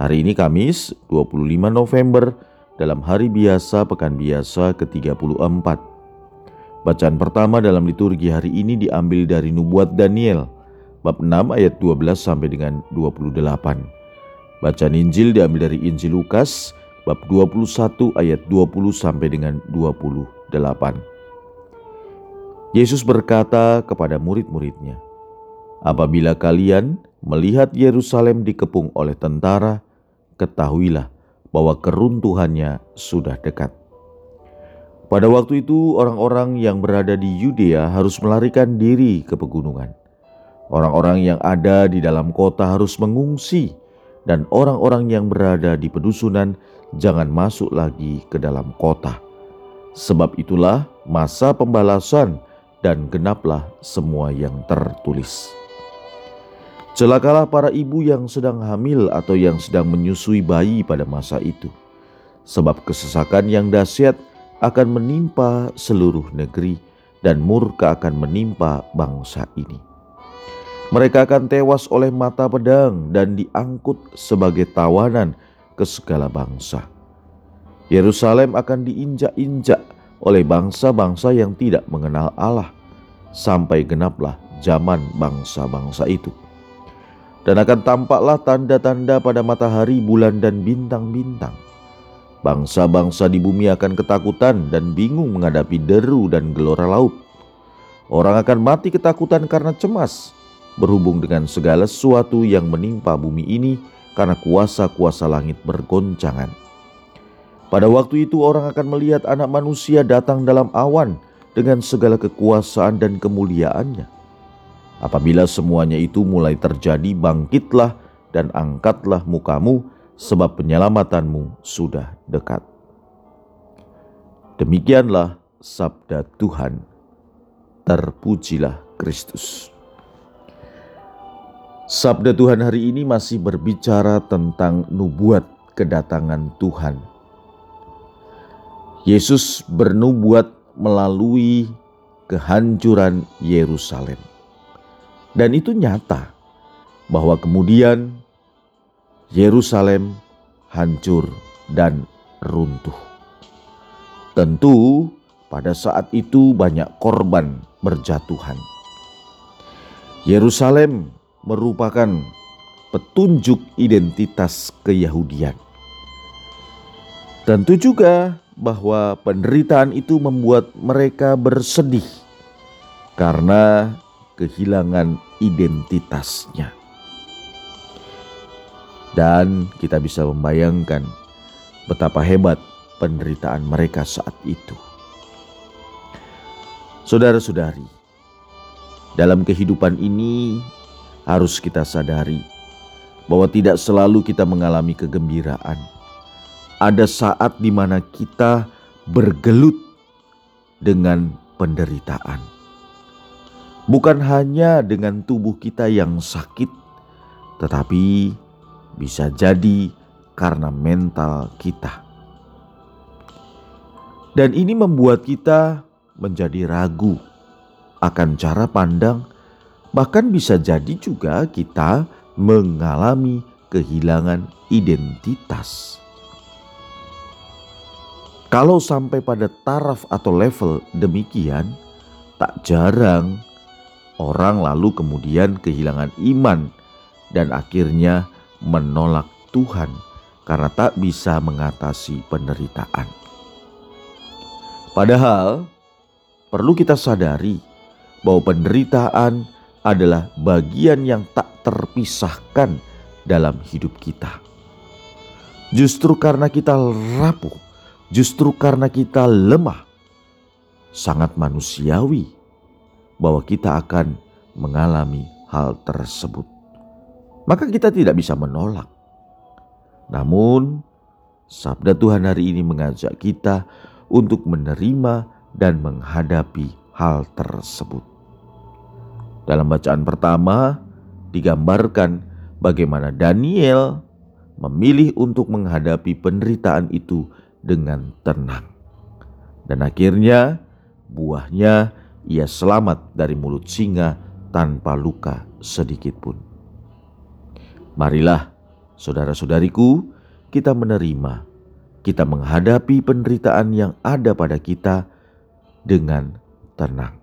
Hari ini Kamis 25 November dalam hari biasa pekan biasa ke-34. Bacaan pertama dalam liturgi hari ini diambil dari nubuat Daniel bab 6 ayat 12 sampai dengan 28. Bacaan Injil diambil dari Injil Lukas bab 21 ayat 20 sampai dengan 28. Yesus berkata kepada murid-muridnya, "Apabila kalian melihat Yerusalem dikepung oleh tentara, ketahuilah bahwa keruntuhannya sudah dekat. Pada waktu itu, orang-orang yang berada di Yudea harus melarikan diri ke pegunungan. Orang-orang yang ada di dalam kota harus mengungsi, dan orang-orang yang berada di pedusunan jangan masuk lagi ke dalam kota. Sebab itulah masa pembalasan, dan genaplah semua yang tertulis. Celakalah para ibu yang sedang hamil atau yang sedang menyusui bayi pada masa itu, sebab kesesakan yang dahsyat akan menimpa seluruh negeri, dan murka akan menimpa bangsa ini. Mereka akan tewas oleh mata pedang dan diangkut sebagai tawanan ke segala bangsa. Yerusalem akan diinjak-injak oleh bangsa-bangsa yang tidak mengenal Allah, sampai genaplah zaman bangsa-bangsa itu dan akan tampaklah tanda-tanda pada matahari, bulan, dan bintang-bintang. Bangsa-bangsa di bumi akan ketakutan dan bingung menghadapi deru dan gelora laut. Orang akan mati ketakutan karena cemas, berhubung dengan segala sesuatu yang menimpa bumi ini karena kuasa-kuasa langit bergoncangan. Pada waktu itu orang akan melihat anak manusia datang dalam awan dengan segala kekuasaan dan kemuliaannya Apabila semuanya itu mulai terjadi, bangkitlah dan angkatlah mukamu, sebab penyelamatanmu sudah dekat. Demikianlah sabda Tuhan. Terpujilah Kristus. Sabda Tuhan hari ini masih berbicara tentang nubuat kedatangan Tuhan. Yesus bernubuat melalui kehancuran Yerusalem. Dan itu nyata bahwa kemudian Yerusalem hancur dan runtuh. Tentu pada saat itu banyak korban berjatuhan. Yerusalem merupakan petunjuk identitas keyahudian. Tentu juga bahwa penderitaan itu membuat mereka bersedih karena kehilangan identitasnya. Dan kita bisa membayangkan betapa hebat penderitaan mereka saat itu. Saudara-saudari, dalam kehidupan ini harus kita sadari bahwa tidak selalu kita mengalami kegembiraan. Ada saat di mana kita bergelut dengan penderitaan bukan hanya dengan tubuh kita yang sakit, tetapi bisa jadi karena mental kita. Dan ini membuat kita menjadi ragu akan cara pandang, bahkan bisa jadi juga kita mengalami kehilangan identitas. Kalau sampai pada taraf atau level demikian, tak jarang orang lalu kemudian kehilangan iman dan akhirnya menolak Tuhan karena tak bisa mengatasi penderitaan. Padahal perlu kita sadari bahwa penderitaan adalah bagian yang tak terpisahkan dalam hidup kita. Justru karena kita rapuh, justru karena kita lemah, sangat manusiawi bahwa kita akan mengalami hal tersebut. Maka kita tidak bisa menolak. Namun, sabda Tuhan hari ini mengajak kita untuk menerima dan menghadapi hal tersebut. Dalam bacaan pertama, digambarkan bagaimana Daniel memilih untuk menghadapi penderitaan itu dengan tenang. Dan akhirnya, buahnya ia selamat dari mulut singa tanpa luka sedikit pun. Marilah, saudara-saudariku, kita menerima, kita menghadapi penderitaan yang ada pada kita dengan tenang.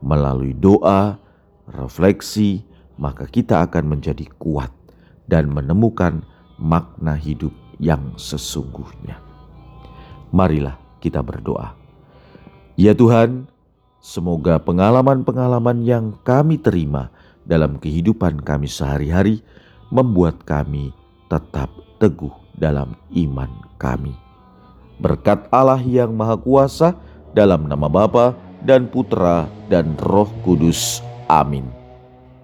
Melalui doa, refleksi, maka kita akan menjadi kuat dan menemukan makna hidup yang sesungguhnya. Marilah kita berdoa. Ya Tuhan, semoga pengalaman-pengalaman yang kami terima dalam kehidupan kami sehari-hari membuat kami tetap teguh dalam iman kami. Berkat Allah yang Maha Kuasa, dalam nama Bapa dan Putra dan Roh Kudus. Amin.